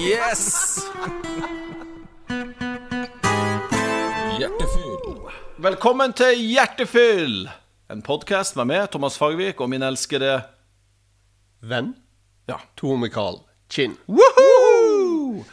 Yes! Hjertefyll. Velkommen til Hjertefyll! En podkast med meg, Thomas Fagvik, og min elskede Venn Ja. Tor Mikael Kinn. Woohoo!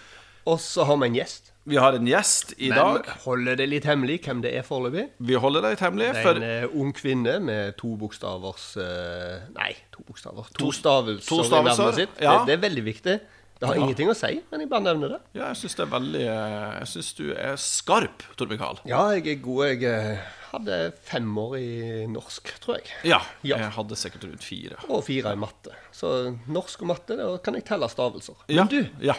Og så har vi en gjest. Vi har en gjest i Men dag. holder det litt hemmelig hvem det er foreløpig. Vi holder det litt hemmelig, Det er en eh, ung kvinne med to bokstavers eh, Nei, to bokstaver. To stavelser, to i stavelser, navnet sitt. ja. Det, det er veldig viktig. Det har Ja. ingenting å si, men jeg bare nevner det. ja, jeg syns det er veldig eh, Jeg syns du er skarp, Tor Mikael. Ja, jeg er god. Jeg eh, hadde fem år i norsk, tror jeg. Ja. Ja. Jeg hadde sikkert rundt fire. Og fire i matte. Så norsk og matte, da kan jeg telle stavelser. Ja. Men du, Ja.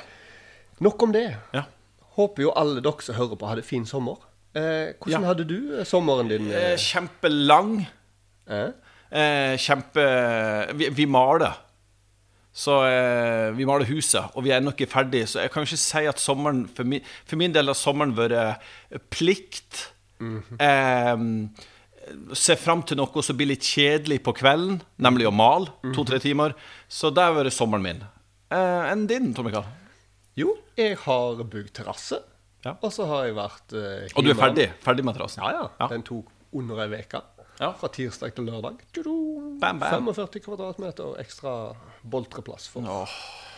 nok om det. ja. Håper jo alle dere som hører på, hadde fin sommer. Eh, hvordan Ja. hadde du eh, sommeren din? Eh, Kjempelang. eh? Eh, kjempe vi, vi maler. Så eh, vi maler huset, og vi er ennå ikke ferdig. Så jeg kan jo ikke si at sommeren For min, for min del har sommeren vært plikt. eh, se fram til noe som blir litt kjedelig på kvelden, nemlig å male. To-tre timer. Så det har vært sommeren min. Eh, enn din, Tom Mikael? Jo, jeg har bygd terrasse. Ja. Og så har jeg vært eh, Og du er ferdig? Ferdig med terrassen? Ja, ja. Ja. Den tok under ei uke. Ja. Fra tirsdag til lørdag. Bam, bam. 45 kvadratmeter ekstra boltreplass for. Oh.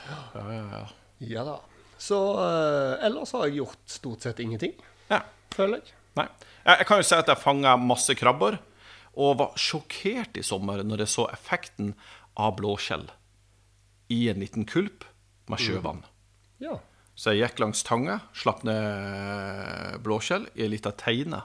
ja, ja, ja. Ja da. Så uh, ellers har jeg gjort stort sett ingenting, ja. føler jeg. Nei. Jeg, kan jo si at jeg fanga masse krabber, og var sjokkert i sommer når jeg så effekten av blåskjell i en liten kulp med sjøvann. Ja. Så jeg gikk langs Tanga, slapp ned blåskjell i ei lita teine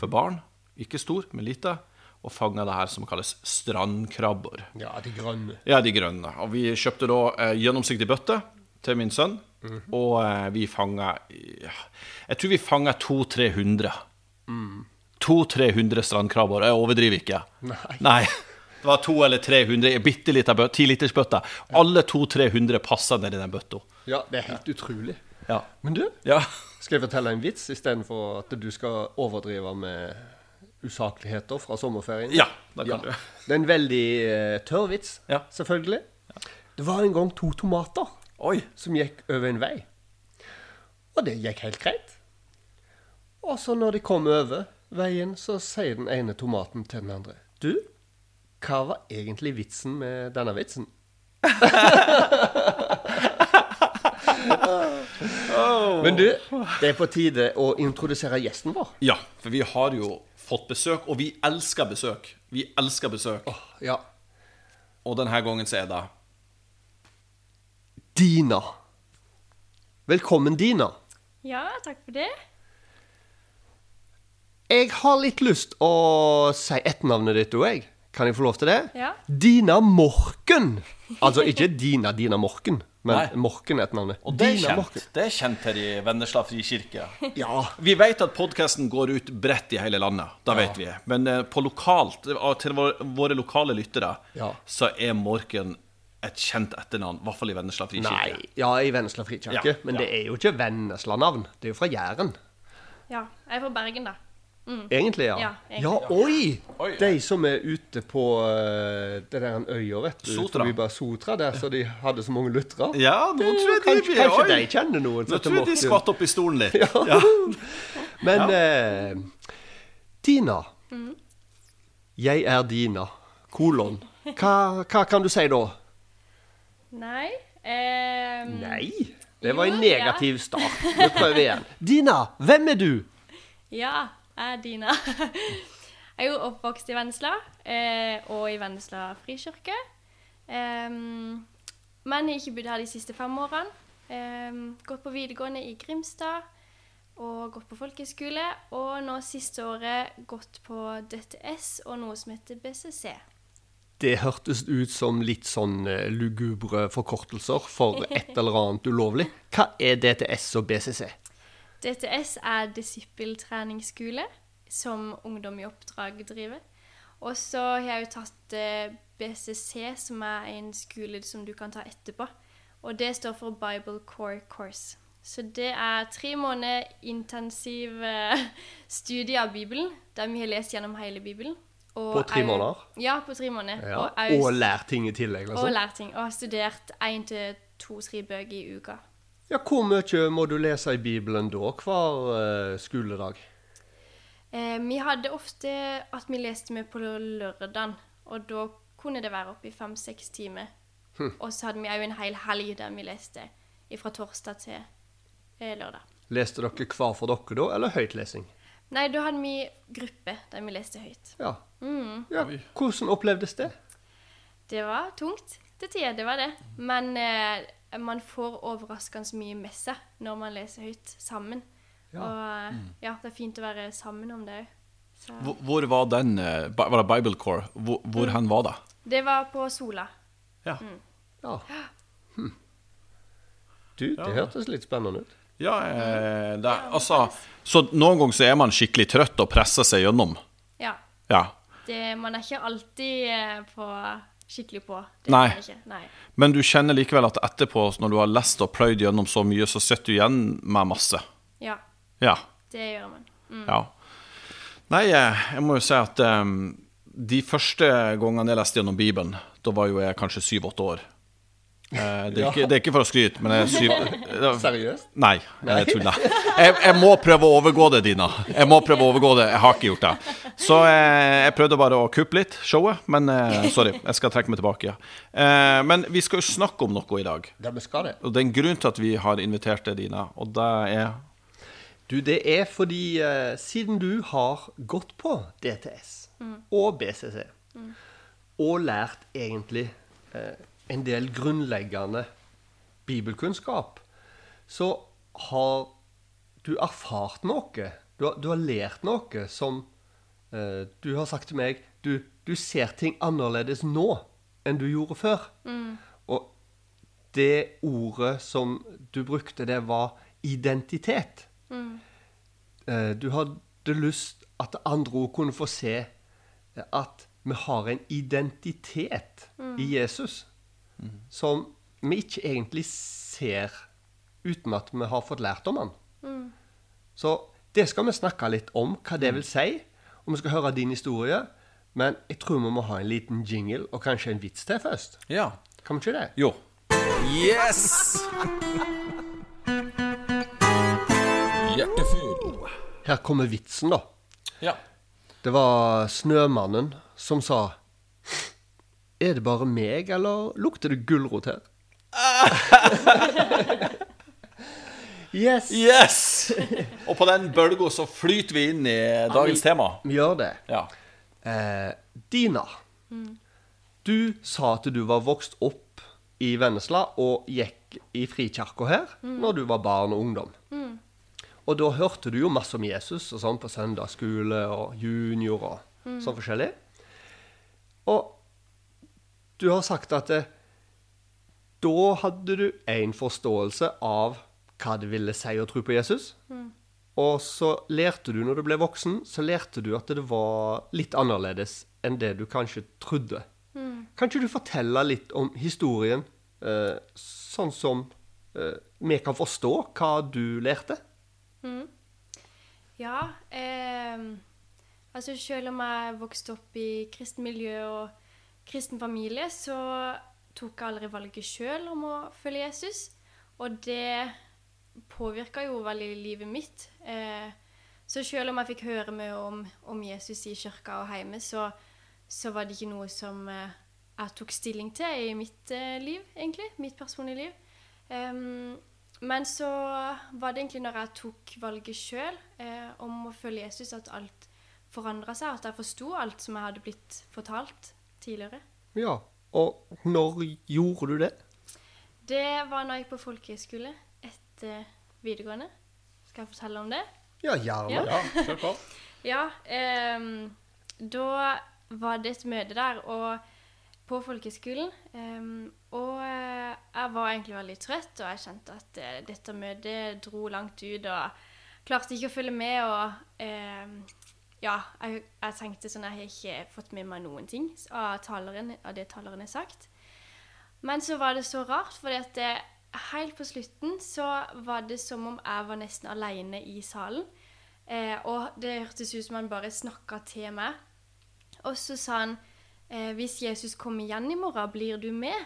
for barn. Ikke stor, men lita. Og fanga det her som kalles strandkrabber. ja, de grønne. Ja, de grønne. Og vi kjøpte da eh, gjennomsiktig bøtte til min sønn. Og eh, vi fanga ja, Jeg tror vi fanga 200-300. 200-300 strandkrabber. Jeg overdriver ikke. Nei. Det var to eller 300 i bitte lita bøtte, 10-litersbøtte. Alle 200-300 passa ned i den bøtta. Ja, det er helt utrolig. Ja. Men du, ja. skal jeg fortelle en vits istedenfor at du skal overdrive med usakligheter fra sommerferien? Ja, det kan du. Det er en veldig uh, tørr vits, Ja. selvfølgelig. Det var en gang to tomater Oi. som gikk over en vei. Og det gikk helt greit. Og så når de kom over veien, så sier den ene tomaten til den andre Du, hva var egentlig vitsen med denne vitsen? Men du, det er på tide å introdusere gjesten vår. Ja, for vi har jo fått besøk, og vi elsker besøk. Vi elsker besøk. Ja. Og denne gangen så er det Dina. Velkommen, Dina. Ja, takk for det. Jeg har litt lyst å si etternavnet ditt òg, jeg. Kan jeg få lov til det? Ja. Dina Morken. Altså ikke Dina Dina Morken, men Nei. Morken er etternavnet. Og det er Dina kjent. Morken. Det er kjent her i Vennesla frikirke. Ja. Vi vet at podkasten går ut bredt i hele landet. Da vet vi. Men eh, på lokalt, til våre, våre lokale lyttere, Ja. så er Morken et kjent etternavn. I hvert fall i Vennesla frikirke. Nei, ja, i Vennesla frikirke. Ja, Men ja. det er jo ikke Vennesla-navn. Det er jo fra Jæren. Ja, jeg er fra Bergen, da. Egentlig, ja. Ja, egentlig. ja oi! Oi. De som er ute på uh, det der øya, vet du. Sotra. Sotra, der så de hadde så mange lyttere. Ja, nå tror jeg de Kanskje, blir kanskje Oi! de kjenner noen Nå tror jeg de skvatt opp i stolen litt. Ja. Ja. Men uh, Dina. Mm. Jeg er Dina. Kolon. Hva, hva kan du si da? Nei um, Nei. Det var en negativ start. Vi prøver igjen. Dina, hvem er du? Ja, jeg er Dina. Jeg er jo oppvokst i Vennesla, eh, og i Vennesla frikirke. Men jeg har ikke bodd her de siste fem årene. Gått på videregående i Grimstad, og gått på folkehøyskole. Og nå siste året gått på DTS og noe som heter BCC. Det hørtes ut som litt sånn eh, lugubre forkortelser for et eller annet ulovlig. Hva er DTS og BCC? DTS er disippeltreningsskole som Ungdom i oppdrag driver. Og så har jeg jo tatt eh, BCC, som er en skole som du kan ta etterpå. Og det står for Bible Core Course. Så det er tre måneder intensiv eh, studie av Bibelen, der vi har lest gjennom hele Bibelen. Og På tre er- måneder? Ja, på tre måneder. Ja. Og, Og lært ting i tillegg, og liksom. lært ting. Og har studert én til to-tre bøker i uka. Ja, Hvor mye må du lese i Bibelen da hver eh, skoledag? Eh, vi hadde ofte at vi leste med på lørdagen, og da kunne det være oppe i fem-seks timer. Og så hadde vi òg en hel helg der vi leste fra torsdag til eh, lørdag. Leste dere hver for dere da, eller høytlesing? Nei, da hadde vi gruppe der vi leste høyt. Ja. Mm. ja. Hvordan opplevdes det? Det var tungt til tider, det var det. Men eh, man får overraskende mye med seg når man leser høyt sammen. Ja. Og mm. ja, det er fint å være sammen om det òg. Hvor, hvor var den eh, Var det Bible Core? Hvor, hvor hen var det? Det var på Sola. Ja. Ja. Hm. Du, det Ja. hørtes litt spennende ut. Ja, eh, det, altså Så noen ganger så er man skikkelig trøtt og presser seg gjennom. Ja. Ja. Det, man er ikke alltid eh, på skikkelig på. Det Nei. ikke. Nei. Men du kjenner likevel at etterpå, når du har lest og pløyd gjennom så mye, så sitter du igjen med masse. Ja, Ja. det gjør man. Mm. ja. Nei, eh, jeg må jo si at um, de første gangene jeg leste gjennom Bibelen, da var jo jeg kanskje syv-åtte år. Eh, det, er ikke, det er ikke for å skryte, men jeg syv Seriøst? Nei, jeg tuller. Jeg, jeg må prøve å overgå det, Dina. Jeg må prøve å overgå det. Jeg har ikke gjort det. Så jeg, jeg prøvde bare å kuppe litt showet, men eh, sorry. Jeg skal trekke meg tilbake. Ja. men vi skal jo snakke om noe i dag. Ja, vi skal det. Og det er en grunn til at vi har invitert deg, Dina, og det er Du, det er fordi uh, siden du har gått på DTS og BCC og lært egentlig eh, en del grunnleggende bibelkunnskap, så har du erfart noe. Du har, du har lært noe som eh, Du har sagt til meg du, du ser ting annerledes nå enn du gjorde før. Og det ordet som du brukte, det var identitet. Eh, Du hadde lyst at andre ord kunne få se at vi har en identitet i Jesus som vi ikke egentlig ser uten at vi har fått lært om han. Så det skal vi snakke litt om, hva det vil si. Og vi skal høre din historie. Men jeg tror vi må ha en liten jingle og kanskje en vits til først. Ja. Kan vi ikke det? Jo. Yes! Hjertefyll. Her kommer vitsen, da. Ja. Det var Snømannen som sa Er det bare meg, eller lukter det gulrot her? yes! Yes! Og på den bølga så flyter vi inn i dagens tema. Vi gjør det. Ja. Eh, Dina, du sa at du var vokst opp i Vennesla og gikk i frikirka her når du var barn og ungdom. Og da hørte du jo masse om Jesus og sånn på søndagsskole og junior og sånn forskjellig. Og du har sagt at det, da hadde du en forståelse av hva det ville si å tro på Jesus. Og så lærte du, når du ble voksen, så lærte du at det var litt annerledes enn det du kanskje trodde. Kan ikke du fortelle litt om historien, eh, sånn som eh, vi kan forstå hva du lærte? Ja, eh, altså selv om jeg vokste opp i kristent miljø og kristen familie, så tok jeg aldri valget sjøl om å følge Jesus. Og det påvirka jo veldig livet mitt. Eh, så selv om jeg fikk høre mye om, om Jesus i kirka og hjemme, så, så var det ikke noe som eh, jeg tok stilling til i mitt eh, liv, egentlig. Mitt personlige liv. Men så var det egentlig når jeg tok valget sjøl om å følge Jesus, at alt forandra seg. At jeg forsto alt som jeg hadde blitt fortalt tidligere. Ja, og når gjorde du det? Det var når jeg gikk på folkehøyskole etter videregående. Skal jeg fortelle om det? Ja, gjerne. Ja. ja kjør på. Ja, ehm, da var det et møte der og på folkehøyskolen. ehm, og eh, jeg var egentlig veldig trøtt, og jeg kjente at eh, dette møtet dro langt ut. Og klarte ikke å følge med. Og ehm, ja, jeg, jeg tenkte sånn Jeg har ikke fått med meg noen ting av, taleren, av det taleren har sagt. Men så var det så rart, for helt på slutten så var det som om jeg var nesten alene i salen. Eh, og det hørtes ut som han bare snakka til meg. Og så sa han eh, hvis Jesus kommer igjen i morgen, blir du med?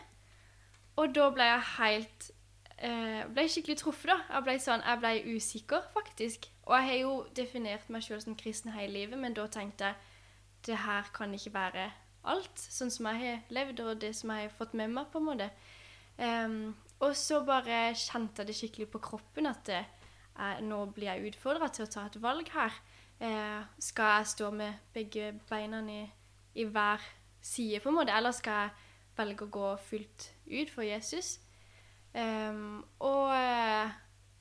Og da ble jeg helt eh, ble skikkelig truffet, da. Jeg ble, sånn, jeg ble usikker, faktisk. Og jeg har jo definert meg sjøl som kristen hele livet, men da tenkte jeg det her kan ikke være alt, sånn som jeg har levd, og det som jeg har fått med meg, på en måte. Um, og så bare kjente jeg det skikkelig på kroppen at det, eh, nå blir jeg utfordra til å ta et valg her. Eh, skal jeg stå med begge beina i, i hver side, på en måte, eller skal jeg velge å gå fullt ut for Jesus? Em, og eh,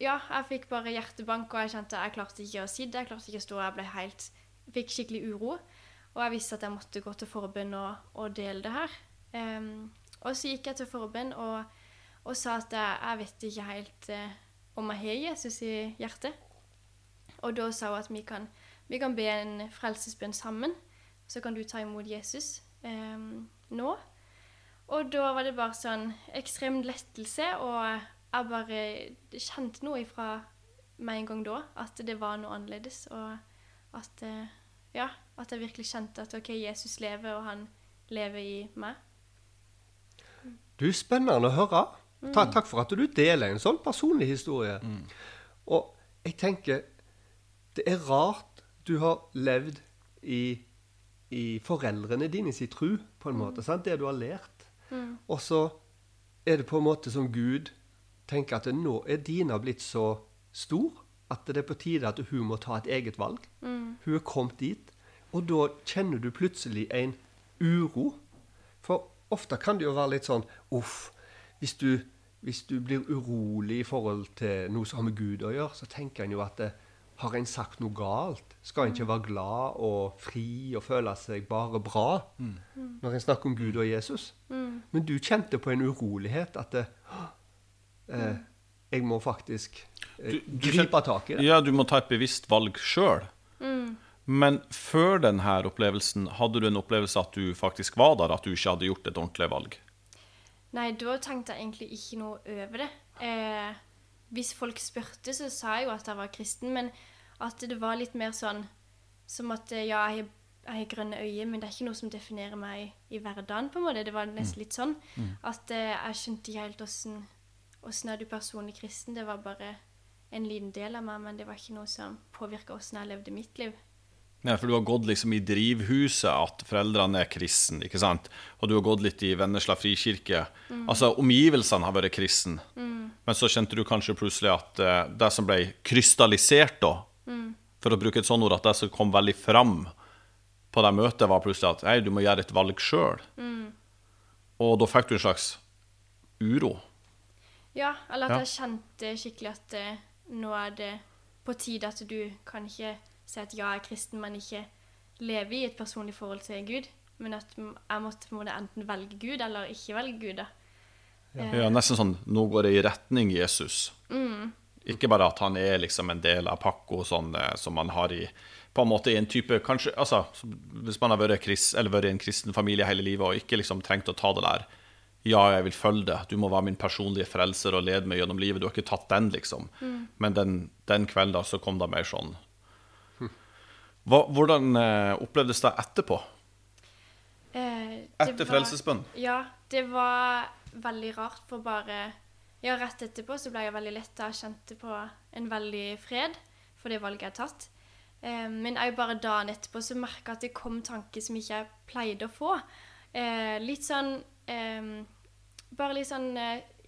ja, jeg fikk bare hjertebank, og jeg kjente jeg klarte ikke å sitte, jeg klarte ikke å stå, jeg ble helt Fikk skikkelig uro. Og jeg visste at jeg måtte gå til forbund og, og dele det her. Um, og så gikk jeg til forbund og, og sa at jeg, jeg vet ikke helt uh, om jeg har Jesus i hjertet. Og da sa hun at vi kan, vi kan be en frelsesbønn sammen. Så kan du ta imot Jesus um, nå. Og da var det bare sånn ekstrem lettelse, og jeg bare kjente noe ifra meg en gang da, at det var noe annerledes, og at eh, ja, at jeg virkelig kjente at ok, Jesus lever, og han lever i meg. Du, spennende å høre. Ta, takk for at du deler en sånn personlig historie. Og jeg tenker Det er rart du har levd i, i foreldrene dine sin tru, på en måte. Sant? Det du har lært. Og så er det på en måte som Gud tenker at nå er Dina blitt så stor at det er på tide at hun må ta et eget valg. Hun er kommet dit. Og da kjenner du plutselig en uro. For ofte kan det jo være litt sånn Uff. Hvis du, hvis du blir urolig i forhold til noe som har med Gud å gjøre, så tenker en jo at det, har en sagt noe galt? Skal en ikke være glad og fri og føle seg bare bra når en snakker om Gud og Jesus? Men du kjente på en urolighet at det, eh, jeg må faktisk eh, Du- du gripe tak i det. Ja, du må ta et bevisst valg sjøl. Men før denne opplevelsen, hadde du en opplevelse at du faktisk var der, at du ikke hadde gjort et ordentlig valg? Nei, da tenkte jeg egentlig ikke noe over det. Eh, hvis folk spurte, så sa jeg jo at jeg var kristen, men at det var litt mer sånn som at eh, ja, jeg har, grønne øyne, men det er ikke noe som definerer meg i hverdagen, på en måte. Det var nesten litt sånn at eh, jeg skjønte ikke helt åssen åssen er du personlig kristen. Det var bare en liten del av meg, men det var ikke noe som påvirka åssen jeg levde mitt liv. Nei, for du har gått liksom i drivhuset at foreldrene er kristne, ikke sant? Og du har gått litt i Vennesla frikirke. Altså, omgivelsene har vært kristne. Men så kjente du kanskje plutselig at eh, det som ble krystallisert da, for å bruke et sånt ord, at det som kom veldig fram på det møtet, var plutselig at hei, du må gjøre et valg sjøl. Og da fikk du en slags uro. Ja, eller at Ja. jeg kjente skikkelig at eh, nå er det på tide at du kan ikke si at ja, jeg er kristen, men ikke leve i et personlig forhold til Gud. Men at jeg måtte på en måte enten velge Gud eller ikke velge Gud. da. Ja, nesten sånn nå går det i retning Jesus. Ikke bare at han er liksom en del av pakko sånn, eh, som man har i på en måte i en type kanskje, altså, Hvis man har vært, krist, eller vært i en kristen familie hele livet og ikke liksom trengt å ta det der Ja, jeg vil følge det. Du må være min personlige frelser og lede meg gjennom livet. Du har ikke tatt den, liksom. Men den, den kvelden da, så kom det mer sånn Hva, Hvordan eh, opplevdes det etterpå? Eh, det Etter var- frelsesbønn? Ja, det var veldig rart, for bare Ja, rett etterpå så ble jeg veldig letta. og kjente på en veldig fred for det valget jeg har tatt. Eh, men òg bare dagen etterpå så merka jeg at det kom tanker som ikke jeg pleide å få. Eh, litt sånn eh, Bare litt sånn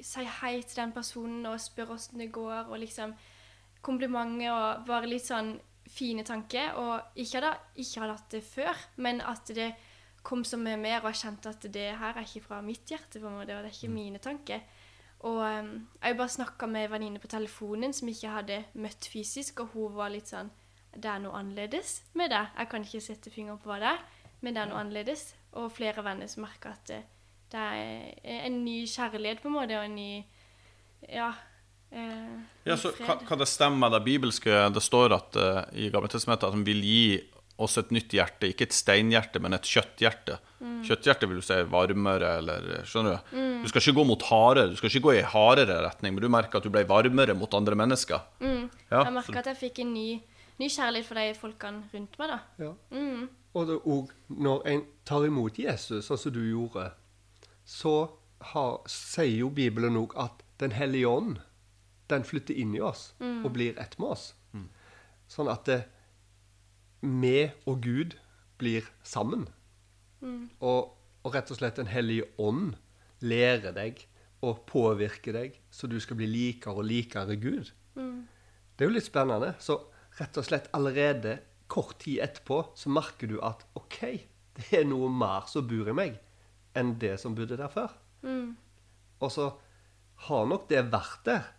Si hei til den personen og spør åssen det går, og liksom komplimenter og bare litt sånn fine tanker. Og ikke hadde ikke hadde hatt det før, men at det kom som med mer, og jeg kjente at det her er ikke fra mitt hjerte, på en måte, og det er ikke mine tanker. Og um, jeg bare snakka med en venninne på telefonen som ikke hadde møtt fysisk, og hun var litt sånn Det er noe annerledes med det. Jeg kan ikke sette fingeren på hva det er, men det er noe annerledes. Og flere venner som merker at det, det er en ny kjærlighet, på en måte, og en ny Ja. Eh, Ja, så kan, kan det stemme det bibelske? Det står at uh, i Gammeltestamentet at han vil gi oss et nytt hjerte. Ikke et steinhjerte, men et kjøtthjerte. Kjøtthjerte vil du si er varmere, eller skjønner du? Du skal ikke gå mot hardere, du skal ikke gå i hardere retning, men du merker at du ble varmere mot andre mennesker. Ja, jeg merka at jeg fikk en ny, ny kjærlighet for de folkene rundt meg, da. Ja. Og det, òg når en tar imot Jesus, sånn som du gjorde, så har, sier jo Bibelen òg at Den hellige ånd, den flytter inn i oss og blir ett med oss. Sånn at det, vi og Gud blir sammen. Og, og rett og slett Den hellige ånd lærer deg og påvirker deg, så du skal bli likere og likere Gud. Det er jo litt spennende. Så rett og slett allerede kort tid etterpå så merker du at OK, det er noe mer som bor i meg enn det som bodde der før. Og så har nok det vært der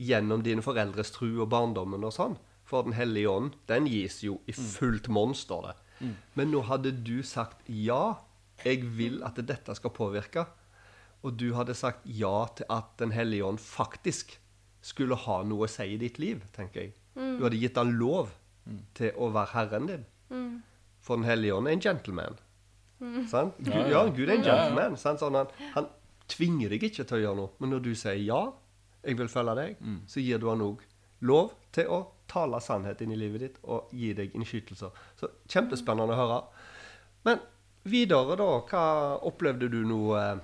gjennom dine foreldres tru og barndommen og sånn. For Den hellige ånd, den gis jo i fullt monn, står det. Men nå hadde du sagt ja, jeg vil at dette skal påvirke. Og du hadde sagt ja til at Den hellige ånd faktisk skulle ha noe å si i ditt liv, tenker jeg. Du hadde gitt han lov til å være herren din. For Den hellige ånd er en gentleman. Sant? Gud, ja, Gud er en gentleman. Sant? Sånn, han, han tvinger deg ikke til å gjøre noe. Men når du sier ja, jeg vil følge deg, så gir du han òg lov til å tale sannhet inn i livet ditt og gi deg innskytelser. Så kjempespennende å høre. Men videre, da. Hva opplevde du noe eh,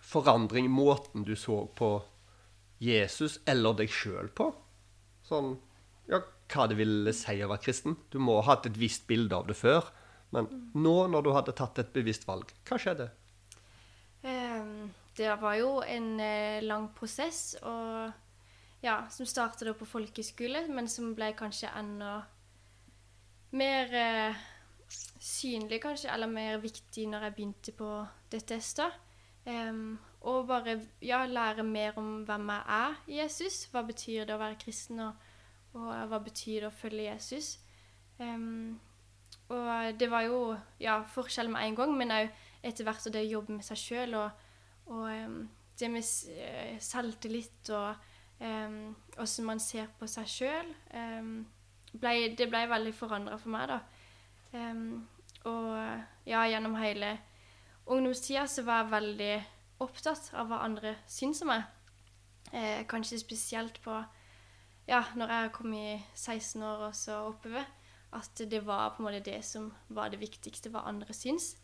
forandring i måten du så på Jesus eller deg sjøl på? Sånn ja, hva det ville si å være kristen. Du må ha hatt et visst bilde av det før. Men nå, når du hadde tatt et bevisst valg, hva skjedde? Ehm, det var jo en eh, lang prosess, og ja, som startet da på folkeskole, men som ble kanskje enda mer eh, synlig, kanskje, eller mer viktig når jeg begynte på DTS, da. Um, og bare ja, lære mer om hvem jeg er i Jesus. Hva betyr det å være kristen, og, og hva betyr det å følge Jesus? Um, og det var jo ja, forskjell med en gang, men òg etter hvert og det å jobbe med seg sjøl og, og um, det med eh, selvtillit og em, um, man ser på seg sjøl Det ble veldig forandra for meg, da. Um, og ja, gjennom hele ungdomstida så var jeg veldig opptatt av hva andre syns om meg. Eh, kanskje spesielt på ja, når jeg kom i 16 år og så oppover, at det var på en måte det som var det viktigste, hva andre syns.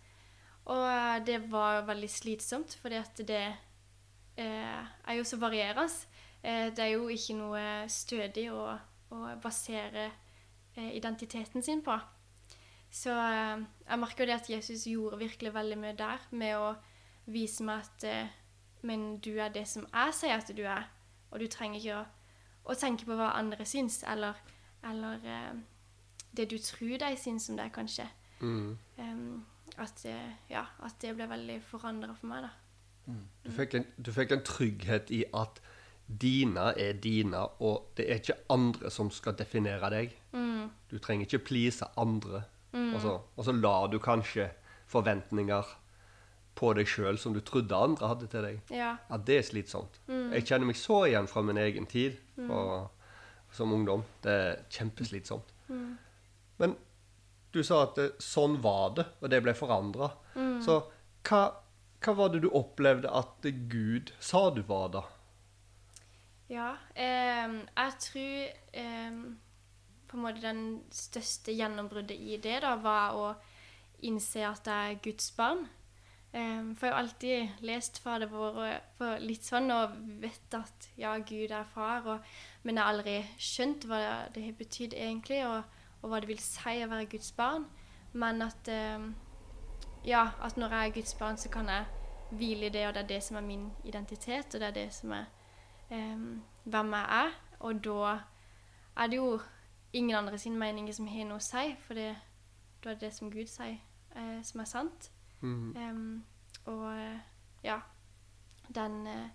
Og eh, det var veldig slitsomt, fordi at det eh, er jo så varierende. Eh, det er jo ikke noe stødig å, å basere eh, identiteten sin på. Så eh, jeg merker jo det at Jesus gjorde virkelig veldig mye der, med å vise meg at eh, Men du er det som jeg sier at du er, og du trenger ikke å, å tenke på hva andre syns, eller, eller eh, det du tror de syns om deg, kanskje. Em, at, eh, ja, at det ble veldig forandra for meg, da. Du fikk, en, du fikk en trygghet i at dine er dine, og det er ikke andre som skal definere deg. Du trenger ikke please andre. Og, så, og så lar du kanskje forventninger på deg sjøl som du trodde andre hadde til deg. Ja. Ja, det er slitsomt. Jeg kjenner meg så igjen fra min egen tid og, som ungdom. Det er kjempeslitsomt. Men du sa at det, sånn var det, og det ble forandra. Så hva, hva var det du opplevde at Gud sa du var, da? Ja, Eh, jeg tror eh, på en måte den største gjennombruddet i det da, var å innse at jeg er Guds barn. Em, for jeg har alltid lest Fader vår og litt sånn, og vet at ja, Gud er far, og, men jeg har aldri skjønt hva det har betydd egentlig, og, og hva det vil si å være Guds barn. Men at em, ja, at når jeg er Guds barn, så kan jeg hvile i det, og det er det som er min identitet, og det er det som er hvem jeg er. Og da er det jo ingen andre sin meninger som har noe å si, for det, da er det det som Gud sier, eh, som er sant. Em, og eh, ja, den eh,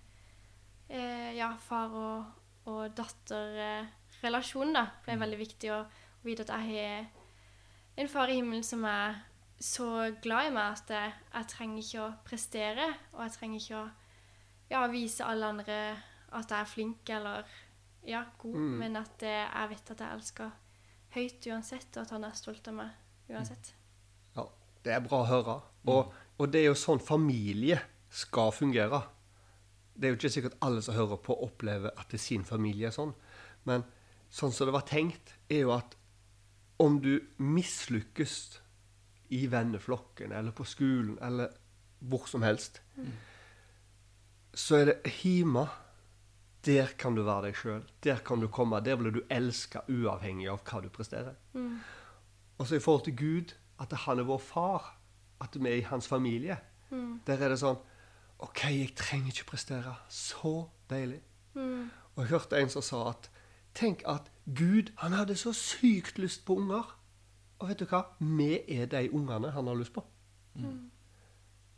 eh, ja, far- og, og datter-relasjonen da, ble veldig viktig å, å vite at jeg har en far i himmelen som er så glad i meg at jeg, jeg trenger ikke å prestere, og jeg trenger ikke å ja, vise alle andre at jeg er flink eller ja, god, men at jeg vet at jeg elsker høyt uansett, og at han er stolt av meg uansett. Ja, det er bra å høre. Og, og det er jo sånn familie skal fungere. Det er jo ikke sikkert alle som hører på, opplever at det er sin familie er sånn. Men sånn som det var tenkt, er jo at om du mislykkes i venneflokken eller på skolen eller hvor som helst, så er det hjemme Der kan du være deg sjøl. Der kan du komme. Der blir du elska uavhengig av hva du presterer. Og så i forhold til Gud, at han er vår far, at vi er i hans familie. Der er det sånn OK, jeg trenger ikke prestere. Så deilig. Og jeg hørte en som sa at Tenk at Gud, han hadde så sykt lyst på unger. Og vet du hva? Vi er de ungene han har lyst på.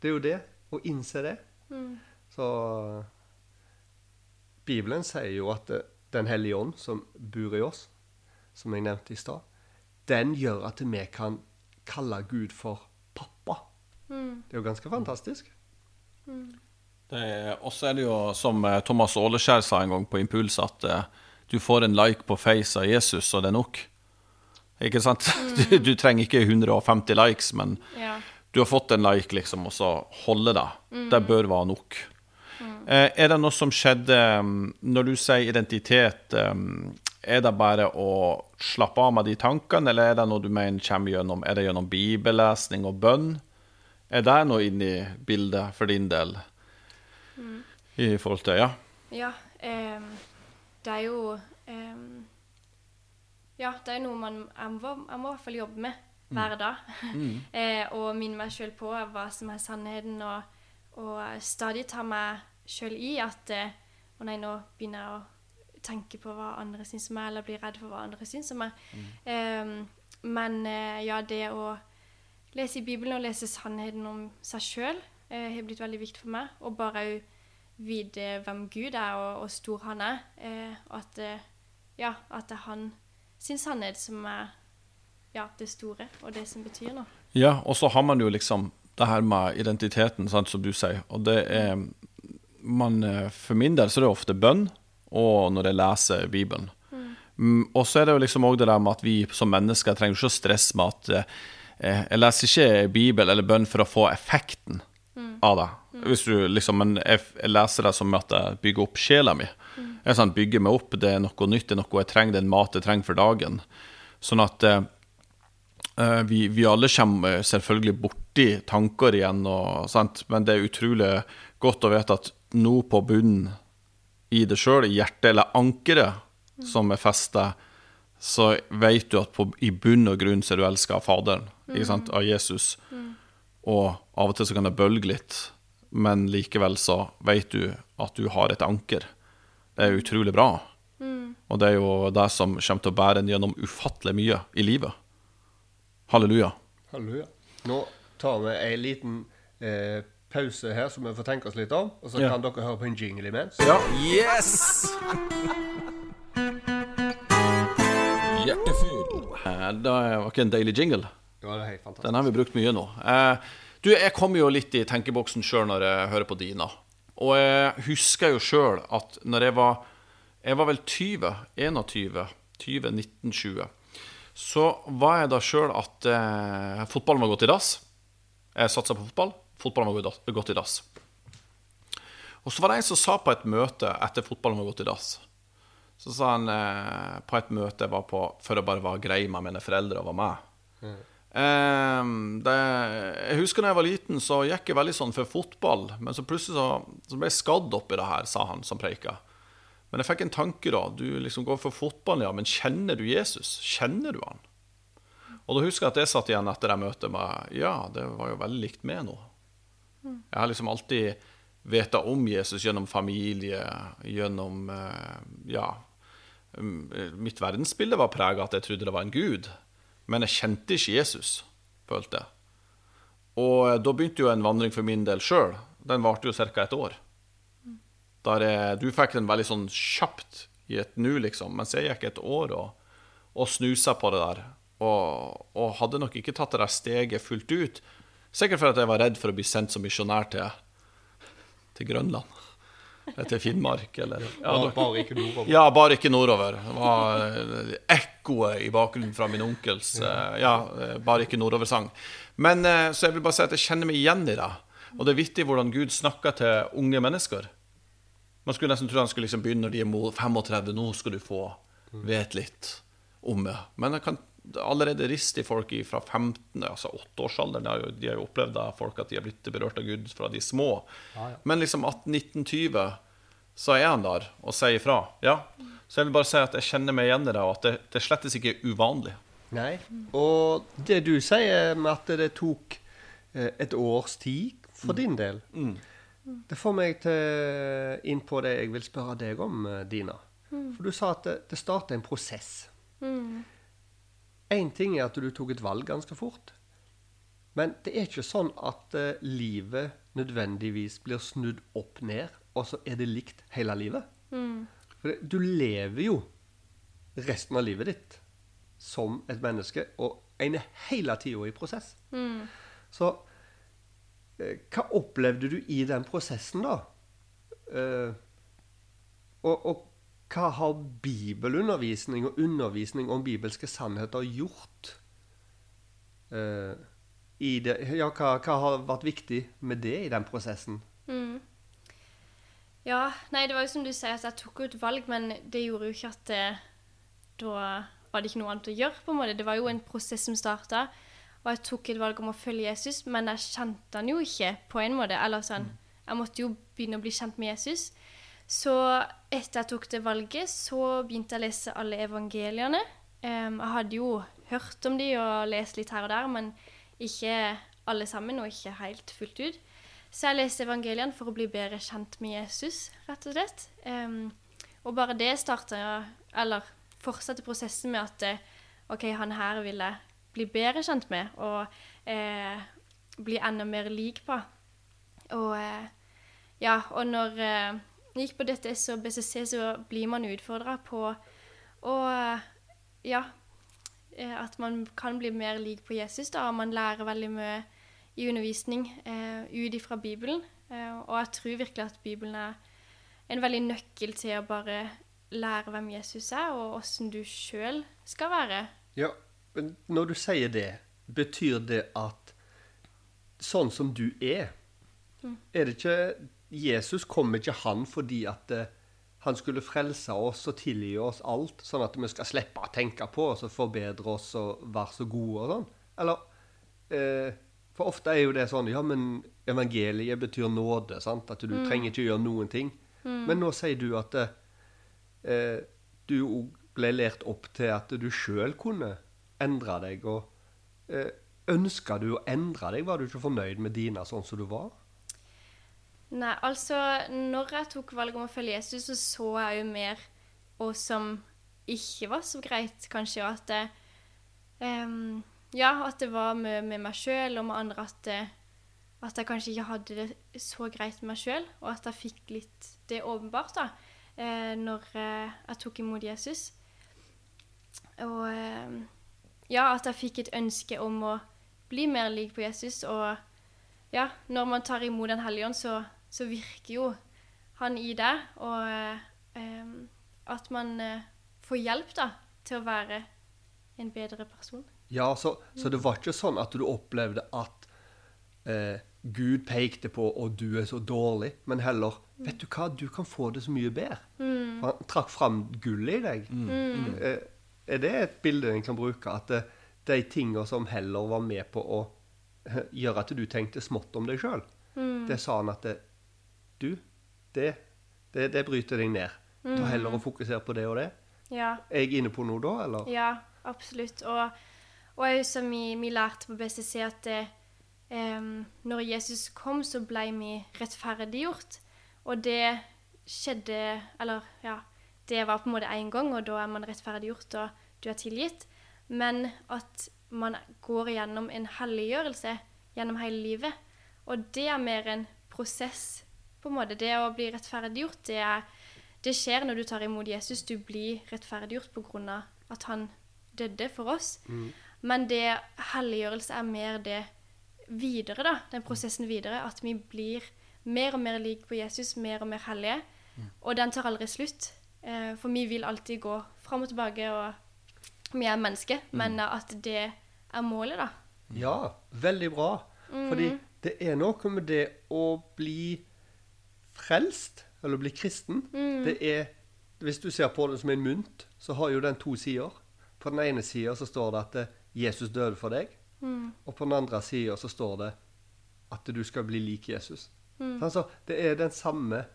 Det er jo det. Å innse det. Så Bibelen sier jo at eh, Den hellige ånd, som bor i oss, som jeg nevnte i stad, den gjør at vi kan kalle Gud for pappa. Det er jo ganske fantastisk. Og så er det jo som eh, Thomas Åleskjær sa en gang på Impuls, at eh, du får en like på face av Jesus, og det er nok. Ikke sant? Du, du trenger ikke 150 likes, men Ja. du har fått en like, liksom, og så holde det. Det bør være nok. Eh, er det noe som skjedde mm, Når du sier identitet, mm, er det bare å slappe av med de tankene, eller er det noe du mener kommer gjennom Er det gjennom bibellesning og bønn? Er det noe inni bildet for din del? I forhold til Ja. Ja, ehm, det er jo ehm, Ja, det er noe man jeg må, jeg må i hvert fall jobbe med hver dag. eh, og minne meg sjøl på hva som er sannheten, og, og stadig ta meg sjøl i at eh, Å nei, nå begynner jeg å tenke på hva andre syns om meg, eller bli redd for hva andre syns om meg. Ehm, men eh, ja, det å lese i Bibelen og lese sannheten om seg sjøl uh, har blitt veldig viktig for meg. Og bare òg vite hvem Gud er, og hvor stor han er. Eh, og at, eh, ja, at det er han sin sannhet som er ja, det store, og det som betyr noe. Ja, og så har man jo liksom det her med identiteten, sant, som du sier. Og det er man, eh, For min del så er det ofte bønn, og når jeg leser Bibelen. Mm, og så er det jo liksom òg det der med at vi som mennesker trenger ikke å stresse med at eh, Jeg leser ikke Bibel eller bønn for å få effekten av det. Hvis du liksom, Men jeg, jeg leser det som at jeg bygger opp sjela mi. Jeg sånn, bygger meg opp, Det er noe nytt, det er noe jeg trenger, det er en mat jeg trenger for dagen. Sånn at eh, Eh, vi, vi alle kommer selvfølgelig borti tanker igjen, og, sant? men det er utrolig godt å vite at nå på bunnen i det sjøl, i hjertet eller ankeret som er festa, så vet du at på, i bunn og grunn så er du elska av Faderen, ikke sant? av Jesus. Og av og til så kan det bølge litt, men likevel så vet du at du har et anker. Det er utrolig bra. Og det er jo det som kommer til å bære en gjennom ufattelig mye i livet. Halleluja. Halleluja. Nå tar vi en liten eh, pause her, så vi får tenke oss litt om. Og så Ja. kan dere høre på en jingle imens. Ja. Yes! Hjertefyll. Eh, Det var ikke en deilig jingle. Ja, det var helt fantastisk. Den har vi brukt mye nå. Eh, Du, jeg kommer jo litt i tenkeboksen sjøl når jeg hører på Dina. Og jeg husker jo sjøl at når jeg var Jeg var vel 20, 21, 20, 19, 20. Så var jeg da sjøl at eh, fotballen var gått i dass. Jeg satsa på fotball. Fotballen var gått- i dass. Og så var det en som sa på et møte etter fotballen var gått i dass Så sa han eh, på et møte jeg var på for å bare være grei med mine foreldre og var med. Eh, det, jeg husker da jeg var liten, så gikk jeg veldig sånn for fotball. Men så plutselig så, så ble jeg skadd oppi det her, sa han som preika. Men jeg fikk en tanke, da. Du liksom går for fotball, ja, men kjenner du Jesus? Kjenner du han? Og da husker jeg at jeg satt igjen etter det møtet med Ja, det var jo veldig likt meg nå. Jeg har liksom alltid veta om Jesus gjennom familie, gjennom eh, Ja. um, Mitt verdensbilde var prega at jeg trodde det var en gud, men jeg kjente ikke Jesus, følte jeg. Og eh, da begynte jo en vandring for min del sjøl. Den varte jo ca. et år. Der jeg, du fikk den veldig sånn kjapt i et nu, liksom, mens jeg gikk et år og, og snusa på det der. Og, og hadde nok ikke tatt det der steget fullt ut. Sikkert fordi jeg var redd for å bli sendt som misjonær til, til Grønland. Eller til Finnmark, eller ja, Bare, bare ikke nordover. ja, bare ikke nordover. Det var eh, ekkoet i bakgrunnen fra min onkels eh, Ja, eh, bare ikke nordover-sang. Men eh, Så jeg vil bare si at jeg kjenner meg igjen i det. Og det er vittig hvordan Gud snakker til unge mennesker. Man skulle nesten tro han skulle liksom begynne når de er 35. Nå skal du få vite litt om det. Men jeg kan allerede rist i folk fra 15, altså 8-årsalderen. De har jo- De har jo opplevd da folk at de har blitt berørt av Gud fra de små. Men liksom 18-19-20 så er han der og sier ifra. Ja. Så jeg vil bare si at jeg kjenner meg igjen i det, og at det, det slettes ikke er uvanlig. Nei. Og det du sier med at det tok eh, et års tid for din del, det får meg til inn på det jeg vil spørre deg om, Dina. Dina. For du sa at det, det starter en prosess. Én ting er at du tok et valg ganske fort. Men det er ikke sånn at eh, livet nødvendigvis blir snudd opp ned, og så er det likt hele livet. For det, du lever jo resten av livet ditt som et menneske, og en er hele tida i prosess. Så eh, hva opplevde du i den prosessen, da? Eh, og, og hva har bibelundervisning og undervisning om bibelske sannheter gjort? uh, i det, ja, hva, hva har vært viktig med det i den prosessen? Ja, nei, det var jo som du sier, at jeg tok jo et valg, men det gjorde jo ikke at det, da var det ikke noe annet å gjøre, på en måte. Det var jo en prosess som starta, og jeg tok et valg om å følge Jesus, men jeg kjente han jo ikke på en måte. Eller sånn, jeg måtte jo begynne å bli kjent med Jesus. Så etter jeg tok det valget, så begynte jeg å lese alle evangeliene. Um, jeg hadde jo hørt om de og lest litt her og der, men ikke alle sammen, og ikke helt fullt ut. Så jeg leste evangeliene for å bli bedre kjent med Jesus, rett og slett. Um, og bare det starta Eller fortsatte prosessen med at eh, OK, han her vil jeg bli bedre kjent med, og eh, bli enda mer lik på. Og eh, ja, og når eh, jeg gikk på DTS og BCC, så blir man utfordra på å Ja, eh, at man kan bli mer lik på Jesus, da, og man lærer veldig mye i undervisning eh, ut ifra Bibelen. Eh, og jeg tror virkelig at Bibelen er en veldig nøkkel til å bare lære hvem Jesus er, og åssen du sjøl skal være. Ja, men når du sier det, betyr det at sånn som du er Er det ikke Jesus kom ikke han fordi at eh, han skulle frelse oss og tilgi oss alt, sånn at vi skal slippe å tenke på oss og forbedre oss og være så gode og sånn? Eller eh, For ofte er jo det sånn Ja, men evangeliet betyr nåde, sant? At du trenger ikke gjøre noen ting. Men nå sier du at eh, du òg ble lært opp til at du sjøl kunne endre deg. Og eh, ønska du å endre deg? Var du ikke fornøyd med dine sånn som du var? Nei, altså Når jeg tok valget om å følge Jesus, så så jeg jo mer og som ikke var så greit, kanskje. At det, um, Ja, at det var med, med meg sjøl og med andre at, det, at jeg kanskje ikke hadde det så greit med meg sjøl, og at jeg fikk litt det åpenbart da, uh, når uh, jeg tok imot Jesus. Og uh, ja, at jeg fikk et ønske om å bli mer lik på Jesus. Og ja, når man tar imot Den hellige ånd, så, så virker jo han i det. Og eh, at man eh, får hjelp da, til å være en bedre person. Ja, så, så det var ikke sånn at du opplevde at eh, Gud pekte på og du er så dårlig, men heller Vet du hva, du kan få det så mye bedre. For Han trakk fram gullet i deg. Eh, er det et bilde en kan bruke? At det, de tinga som heller var med på å eh, gjøre at du tenkte smått om deg sjøl, det sa han at det, Du, det, det, det bryter deg ned. Ta heller og fokuser på det og det. Ja, Er jeg inne på noe da, eller? ja absolutt. Og, og jeg som vi, vi lærte på BCC at det, um, når Jesus kom, så ble vi rettferdiggjort. Og det skjedde Eller, ja Det var på en måte én gang, og da er man rettferdiggjort, og du er tilgitt. Men at man går gjennom en helliggjørelse gjennom hele livet. Og det er mer en prosess, på en måte. Det å bli rettferdiggjort, det, er, det skjer når du tar imot Jesus. Du blir rettferdiggjort av at han døde for oss. Men det helliggjørelse er mer det videre, da. Den prosessen videre. At vi blir mer og mer lik på Jesus, mer og mer hellige. Og den tar aldri slutt. Eh, For vi vil alltid gå fram og tilbake, og vi er mennesker. Men at det er målet, da. Ja, veldig bra. Fordi det er noe med det å bli frelst, eller bli kristen. Det er Hvis du ser på det som en mynt, så har jo den to sider. På den ene sida så står det at eh, Jesus døde for deg. Og på den andre sida så står det at du skal bli lik Jesus. Altså, det er den samme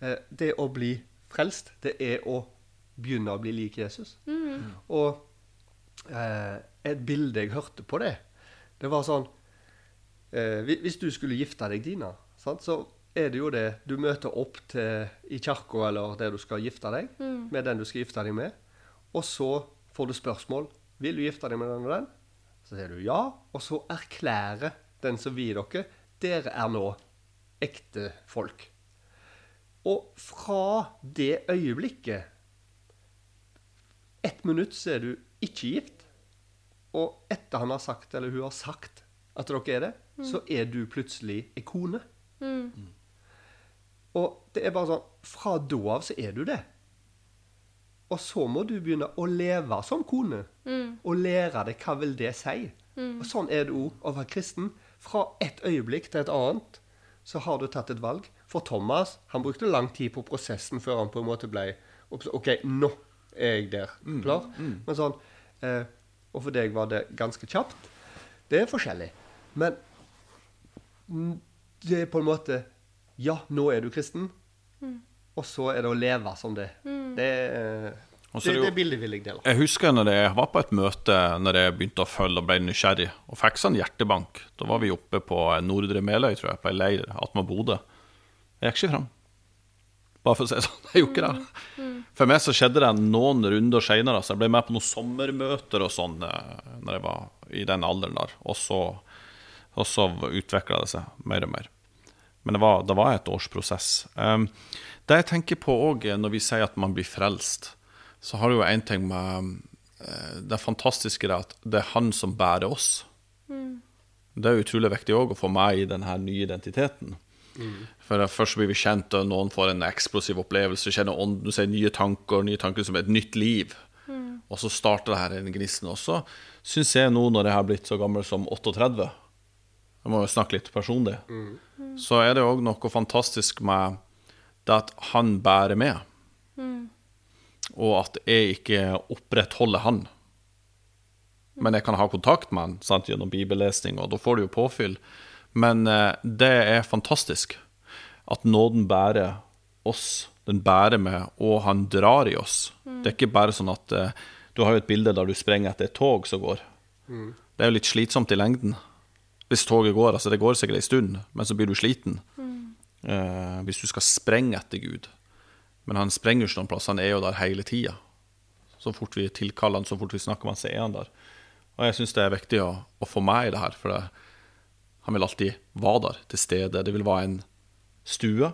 eh, det å bli frelst, det er å begynne å bli lik Jesus. Og eh, et bilde jeg hørte på det, det var sånn eh, Hvis du skulle gifte deg, Dina, sant, så er det jo det Du møter opp til, i kirka eller der du skal gifte deg, med den du skal gifte deg med. Og så får du spørsmål Vil du gifte deg med den og den. Så sier du ja, og så erklærer den som vier dere dere er nå ekte folk. Og fra det øyeblikket Ett minutt så er du ikke gift. Og etter han har sagt, eller hun har sagt at dere er det, så er du plutselig ei kone. Og det er bare sånn Fra da av så er du det. Og så må du begynne å leve som kone. Og lære deg hva vil det si. Og sånn er det òg å være kristen. Fra et øyeblikk til et annet så har du tatt et valg. For Thomas han brukte lang tid på prosessen før han på en måte ble OK, nå er jeg der. Klar? Men sånn eh, Og for deg var det ganske kjapt. Det er forskjellig. Men mm, det er på en måte Ja, nå er du kristen. Og så er det å leve som det. Det, så er det, det det bildet vil jeg dele. Jeg husker når jeg var på et møte Når jeg begynte å følge og ble nysgjerrig, og fikk sånn hjertebank. Da var vi oppe på Nordre Meløy, tror jeg, på ei leir attmed Bodø. Jeg gikk ikke fram. Bare for å si det sånn. Jeg gjorde ikke det. For meg så skjedde det noen runder seinere. Så jeg ble med på noen sommermøter og sånn eh, Når jeg var i den alderen der. Og så, og så utvikla det seg mer og mer. Men det var, det var et års prosess. Um, det jeg tenker på òg når vi sier at man blir frelst, så har det jo én ting med eh, Det fantastiske er at det er han som bærer oss. Det er utrolig viktig òg å få med i denne nye identiteten. For Først blir vi kjent, og noen får en eksplosiv opplevelse, kjenner ånden, sier nye tanker, nye tanker som et nytt liv. Og så starter det her en gnisten. også. syns jeg nå, når jeg har blitt så gammel som 38 Jeg må jo snakke litt personlig. Så er det òg noe fantastisk med det at han bærer med. Og at jeg ikke opprettholder han. Men jeg kan ha kontakt med han sant, gjennom bibellesning, og da får du jo påfyll. Men eh, det er fantastisk at nåden bærer oss. Den bærer med, og han drar i oss. Det er ikke bare sånn at eh, Du har jo et bilde der du sprenger etter et tog som går. Det er jo litt slitsomt i lengden. Hvis toget går, altså det går sikkert en stund, men så blir du sliten. Eh, hvis du skal sprenge etter Gud. Men han sprenger jo ikke noen plass, han er jo der hele tida. Så fort vi tilkaller han, så fort vi snakker med han, så er han der. Og jeg syns det er viktig å, å få med i det her, for det, han vil alltid være der, til stede. Det vil være en stue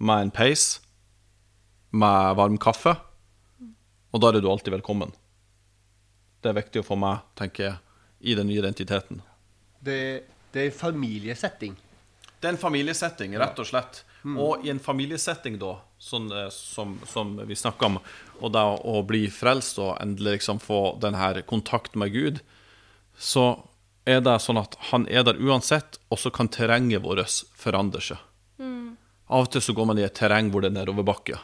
med en peis, med varm kaffe, og da er du alltid velkommen. Det er viktig å få med, tenker jeg, i den nye identiteten. Det, det er familiesetting. Det er en familiesetting, rett og slett. Og i en familiesetting, da, sånn, eh, som, som vi snakka om, og da å bli frelst og endelig liksom få den her kontakt med Gud, så er det sånn at han er der uansett, og så kan terrenget vårt forandre seg. Av og til så går man i et terreng hvor det er nedoverbakke,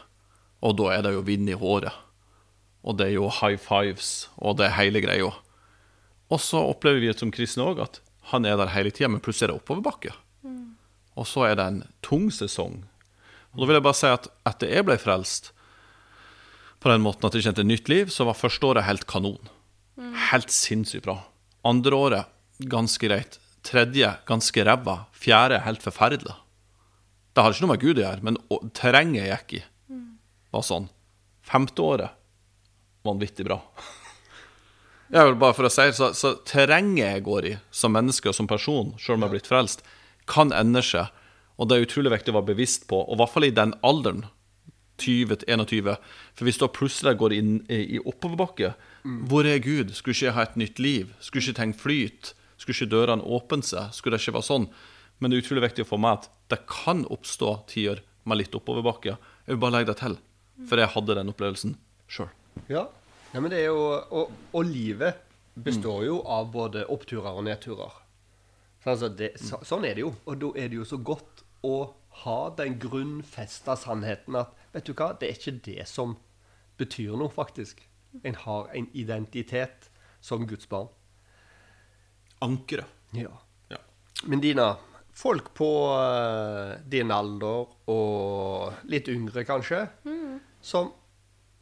og da er det jo vind i håret. Og det er jo high fives, og det er hele greia. Og så opplever vi som kristne òg at han er der hele tida, men plutselig er det oppoverbakke. Og så er det en tung sesong. Og da vil jeg bare si at etter jeg ble frelst, på den måten at jeg kjente nytt liv, så var første året helt kanon. Helt sinnssykt bra. Andre året ganske greit. Tredje ganske ræva. Fjerde helt forferdelig. Det hadde ikke noe med Gud å gjøre, men terrenget jeg gikk i, var sånn. Femte året vanvittig bra. Jeg vil bare for å si så, så terrenget jeg går i som menneske og som person, selv om jeg har blitt frelst, kan endre seg. Og det er utrolig viktig å være bevisst på, og i hvert fall i den alderen, 20-21. For hvis du plutselig går inn i, i oppoverbakke, hvor er Gud? Skulle ikke jeg ha et nytt liv? Skulle ikke ting flyte? Skulle ikke dørene åpne seg? Skulle det ikke være sånn? Men det er utrolig viktig å få med at det kan oppstå tider med litt oppoverbakke. Jeg vil bare legge det til, for jeg hadde den opplevelsen sjøl. Ja. Ja men det er jo, og, og livet består jo av både oppturer og nedturer. Så, altså det, så, sånn er det jo. Og da er det jo så godt å ha den grunnfesta sannheten at vet du hva, det er ikke det som betyr noe, faktisk. En har en identitet som Guds barn. Ankeret. Ja. Ja. Men Dina, folk på eh, din alder og litt yngre, kanskje, som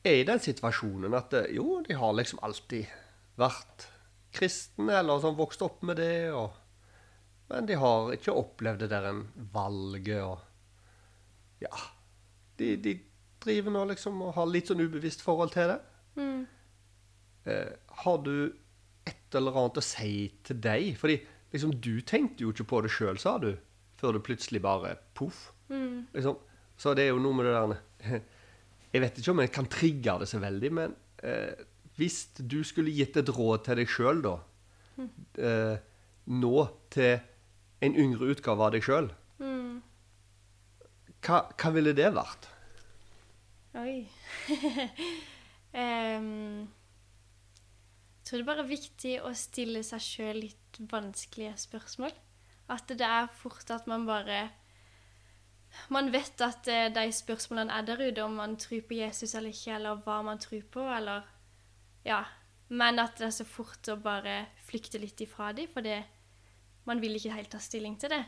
er i den situasjonen at eh, jo, de har liksom alltid vært kristne, eller sånn vokst opp med det, og, men de har ikke opplevd det der en valget og Ja. De, de driver nå liksom og har litt sånn ubevisst forhold til det. Eh, har du et eller annet å si til deg? Fordi liksom, du tenkte jo ikke på det sjøl, sa du, før du plutselig bare poff. Liksom. Så det er jo noe med det der Jeg vet ikke om jeg kan trigge det så veldig, men eh, hvis du skulle gitt et råd til deg sjøl, da, eh, nå til en yngre utgave av deg sjøl, hva, hva ville det vært? Oi. um, jeg tror det bare er viktig å stille seg sjøl litt vanskelige spørsmål. At det er fort at man bare Man vet at eh, de spørsmålene er der ute, om man tror på Jesus eller ikke, eller hva man tror på, eller Ja. Men at det er så fort å bare flykte litt ifra dem, for man vil ikke helt ta stilling til det.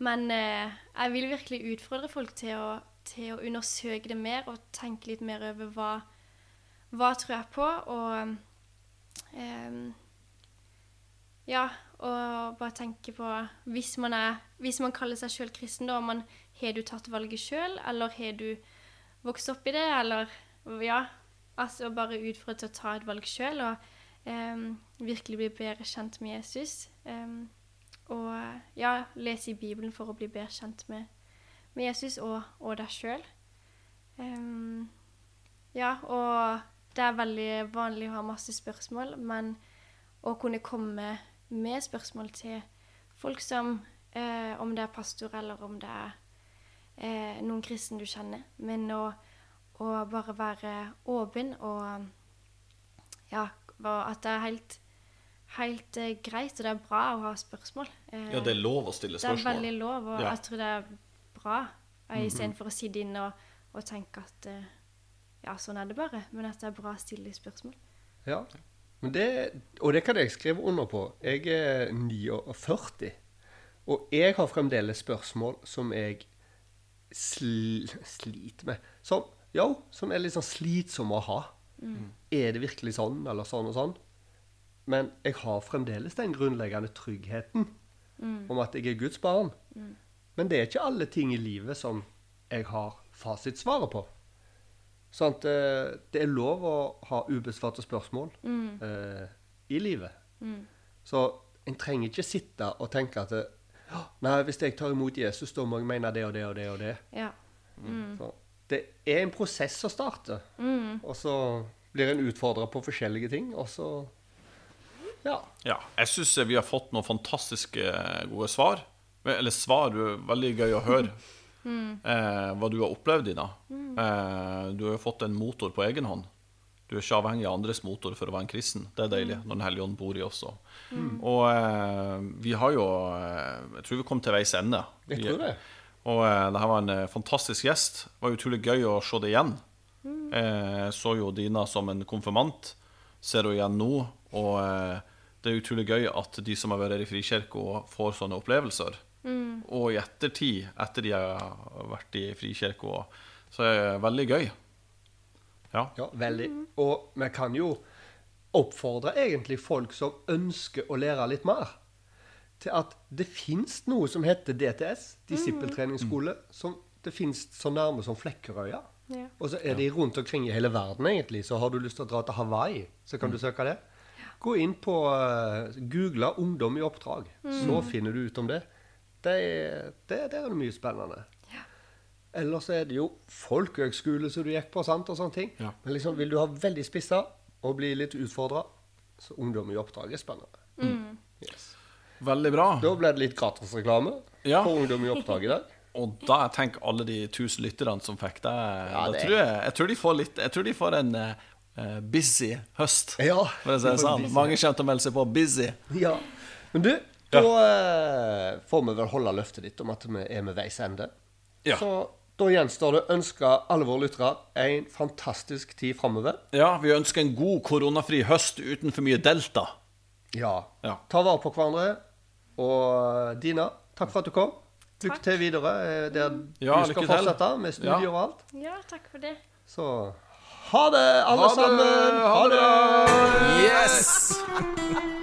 Men eh, jeg vil virkelig utfordre folk til å, til å undersøke det mer og tenke litt mer over hva, hva tror jeg på, og eh, Ja, og bare tenke på Hvis man, er, hvis man kaller seg sjøl kristen, da, man, har du tatt valget sjøl, eller har du vokst opp i det, eller Ja. Altså bare utfordre til å ta et valg sjøl og um, virkelig bli bedre kjent med Jesus. Um, og ja, lese i Bibelen for å bli bedre kjent med, med Jesus og, og deg sjøl. ja, og det er veldig vanlig å ha masse spørsmål, men å kunne komme med spørsmål til folk som eh, Om det er pastor, eller om det er eh, noen kristne du kjenner. Men å, å bare være åpen og Ja, og at det er helt helt eh, greit, og det er bra å ha spørsmål. Eh, Ja, det er lov å stille det er veldig lov, og Ja. jeg tror det er bra. Istedenfor mm -hmm. å sitte inne og, og tenke at eh, ja, sånn er det bare. Men at det er bra å stille spørsmål. Ja. Men det, og det kan jeg skrive under på. Jeg er 49, og jeg har fremdeles spørsmål som jeg sl sliter med. Som, jo, som er litt sånn slitsomme å ha. Er det virkelig sånn, eller sånn og sånn? Men jeg har fremdeles den grunnleggende tryggheten om at jeg er Guds barn. Men det er ikke alle ting i livet som jeg har fasitsvaret på. Sånn at eh, det er lov å ha ubesvarte spørsmål eh, i livet. Så en trenger ikke sitte og tenke at «Å, Nei, hvis jeg tar imot Jesus, da må jeg mene det og det og det og det. Ja. Mm. det er en prosess å starte. Og så blir en utfordra på forskjellige ting, og så Ja. Ja, jeg syns vi har fått noen fantastiske eh, gode svar. Eller svar, det er veldig gøy å høre eh, hva du har opplevd, Ina. Eh, du har jo fått en motor på egen hånd. Du er ikke avhengig av andres motor for å være en kristen. Det er deilig når Den hellige ånd bor i oss. også. Og eh, vi har jo eh, Jeg tror vi kom til veis ende. Jeg tror det. Og eh, det her var en eh, fantastisk gjest. Det var utrolig gøy å se det igjen. Eh, Jeg så jo Dina som en konfirmant. Ser henne igjen nå. Og det er utrolig gøy at de som har vært her i Frikirka, får sånne opplevelser. Og i ettertid, etter de har vært i Frikirka, så er det veldig gøy. Ja. Ja, veldig. Og vi kan jo oppfordre egentlig folk som ønsker å lære litt mer, til at det fins noe som heter DTS, disippeltreningsskole, som det fins så nærme som Flekkerøya. Ja. Og så er de rundt omkring i hele verden, egentlig. Så har du lyst til å dra til Hawaii, så kan du søke det. Gå inn på uh, Google 'ungdom i oppdrag', så finner du ut om det. Det er, det, der er mye spennende. Ellers er det jo folkehøgskole som du gikk på, sant, og sånne ting. Ja. Men liksom, vil du ha veldig spissa og bli litt utfordra, så ungdom i oppdrag er spennende. Yes. Veldig bra. Da ble det litt gratisreklame Ja. for ungdom i oppdrag i dag. Og da tenk alle de tusen lytterne som fikk det, Ja, det- tror jeg, jeg, tror de får litt, jeg tror de får en eh, busy høst. Ja, For å si det sånn. Mange kommer til å melde seg på busy. Ja. Men du, da uh, får vi vel holde løftet ditt om at vi er med veis ende. Ja. Så da gjenstår det å ønske alle våre lyttere en fantastisk tid framover. Ja, vi ønsker en god koronafri høst uten for mye delta. Ja. Ja. Ta vare på hverandre. Og Dina, takk for at du kom. Lykke Takk. til videre eh, der Ja, du skal lykke til. fortsette med studier Ja. og alt. Ja, takk for det. Så ha det, alle Ha det, sammen! ha det det. Yes!